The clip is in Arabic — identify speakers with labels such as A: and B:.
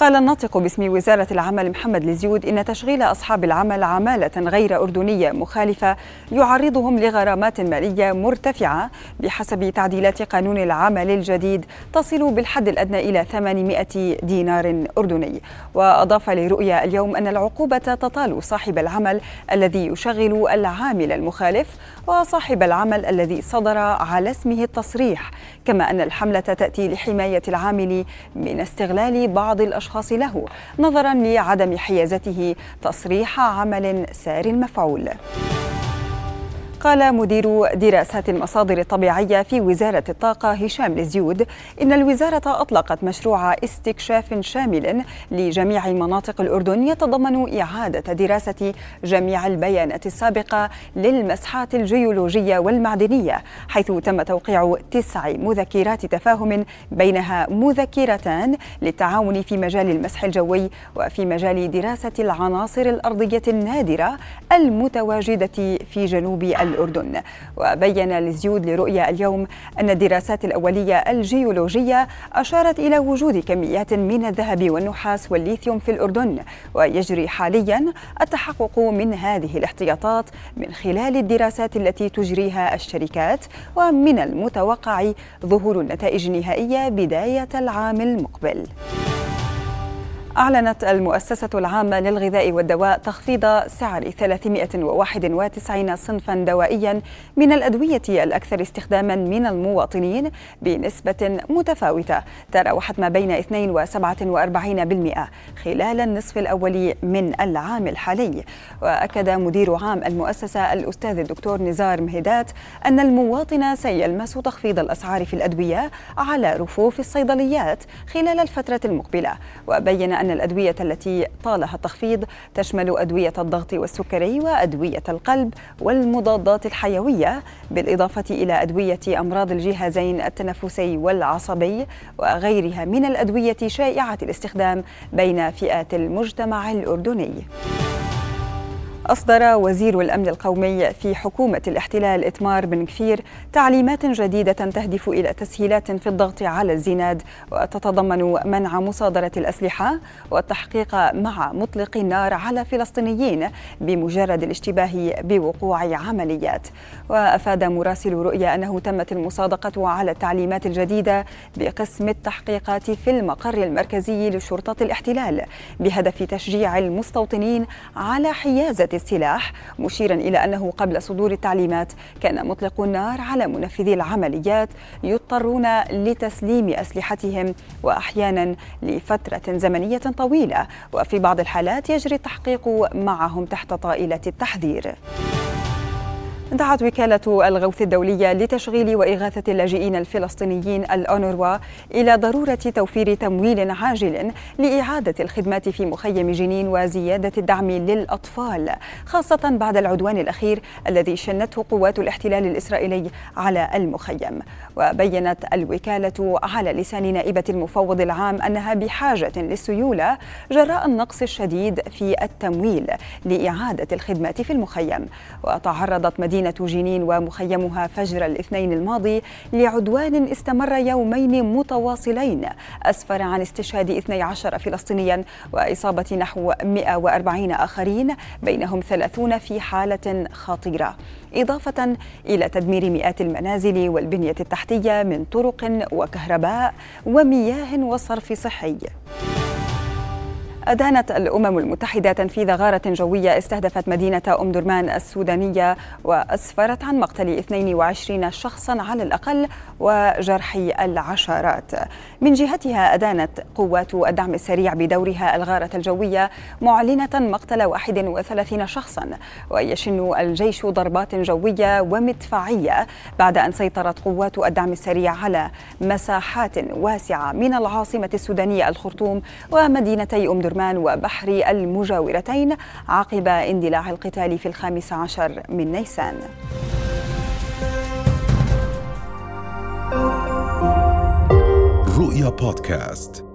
A: قال الناطق باسم وزارة العمل محمد لزيود إن تشغيل أصحاب العمل عمالة غير أردنية مخالفة يعرضهم لغرامات مالية مرتفعة بحسب تعديلات قانون العمل الجديد تصل بالحد الأدنى إلى 800 دينار أردني. وأضاف لرؤيا اليوم أن العقوبة تطال صاحب العمل الذي يشغل العامل المخالف وصاحب العمل الذي صدر على اسمه التصريح كما أن الحملة تأتي لحماية العامل من استغلال بعض الأشخاص الأشخاص له نظرا لعدم حيازته تصريح عمل سار المفعول. قال مدير دراسات المصادر الطبيعية في وزارة الطاقة هشام لزيود إن الوزارة أطلقت مشروع استكشاف شامل لجميع مناطق الأردن يتضمن إعادة دراسة جميع البيانات السابقة للمسحات الجيولوجية والمعدنية حيث تم توقيع تسع مذكرات تفاهم بينها مذكرتان للتعاون في مجال المسح الجوي وفي مجال دراسة العناصر الأرضية النادرة المتواجدة في جنوب الأردن. وبين لزيود لرؤيا اليوم أن الدراسات الأولية الجيولوجية أشارت إلى وجود كميات من الذهب والنحاس والليثيوم في الأردن ويجري حاليا التحقق من هذه الاحتياطات من خلال الدراسات التي تجريها الشركات ومن المتوقع ظهور النتائج النهائية بداية العام المقبل. أعلنت المؤسسة العامة للغذاء والدواء تخفيض سعر 391 صنفا دوائيا من الأدوية الأكثر استخداما من المواطنين بنسبة متفاوتة. تراوحت ما بين 2 و 47% خلال النصف الأول من العام الحالي. وأكد مدير عام المؤسسة الأستاذ الدكتور نزار مهدات أن المواطن سيلمس تخفيض الأسعار في الأدوية على رفوف الصيدليات خلال الفترة المقبلة. وبين أن الأدوية التي طالها التخفيض تشمل أدوية الضغط والسكري وأدوية القلب والمضادات الحيوية بالإضافة إلى أدوية أمراض الجهازين التنفسي والعصبي وغيرها من الأدوية شائعة الاستخدام بين فئات المجتمع الأردني. أصدر وزير الأمن القومي في حكومة الاحتلال إتمار بن كفير تعليمات جديدة تهدف إلى تسهيلات في الضغط على الزناد وتتضمن منع مصادرة الأسلحة والتحقيق مع مطلق النار على فلسطينيين بمجرد الاشتباه بوقوع عمليات. وأفاد مراسل رؤيا أنه تمت المصادقة على التعليمات الجديدة بقسم التحقيقات في المقر المركزي لشرطة الاحتلال بهدف تشجيع المستوطنين على حيازة السلاح مشيرا إلى أنه قبل صدور التعليمات كان مطلق النار على منفذي العمليات يضطرون لتسليم أسلحتهم وأحيانا لفترة زمنية طويلة وفي بعض الحالات يجري التحقيق معهم تحت طائلة التحذير. دعت وكالة الغوث الدولية لتشغيل وإغاثة اللاجئين الفلسطينيين الأونروا إلى ضرورة توفير تمويل عاجل لإعادة الخدمات في مخيم جنين وزيادة الدعم للأطفال خاصة بعد العدوان الأخير الذي شنته قوات الاحتلال الإسرائيلي على المخيم. وبينت الوكالة على لسان نائبة المفوض العام أنها بحاجة للسيولة جراء النقص الشديد في التمويل لإعادة الخدمات في المخيم. وتعرضت مدينة مدينة جنين ومخيمها فجر الاثنين الماضي لعدوان استمر يومين متواصلين. أسفر عن استشهاد 12 فلسطينيا وإصابة نحو 140 آخرين بينهم 30 في حالة خطيرة. إضافة إلى تدمير مئات المنازل والبنية التحتية من طرق وكهرباء ومياه وصرف صحي. أدانت الأمم المتحدة تنفيذ غارة جوية استهدفت مدينة أم درمان السودانية وأسفرت عن مقتل 22 شخصا على الأقل وجرح العشرات. من جهتها أدانت قوات الدعم السريع بدورها الغارة الجوية معلنة مقتل 31 شخصا ويشن الجيش ضربات جوية ومدفعية بعد أن سيطرت قوات الدعم السريع على مساحات واسعة من العاصمة السودانية الخرطوم ومدينتي أم درمان. درمان وبحر المجاورتين عقب اندلاع القتال في الخامس عشر من نيسان.
B: رؤيا بودكاست.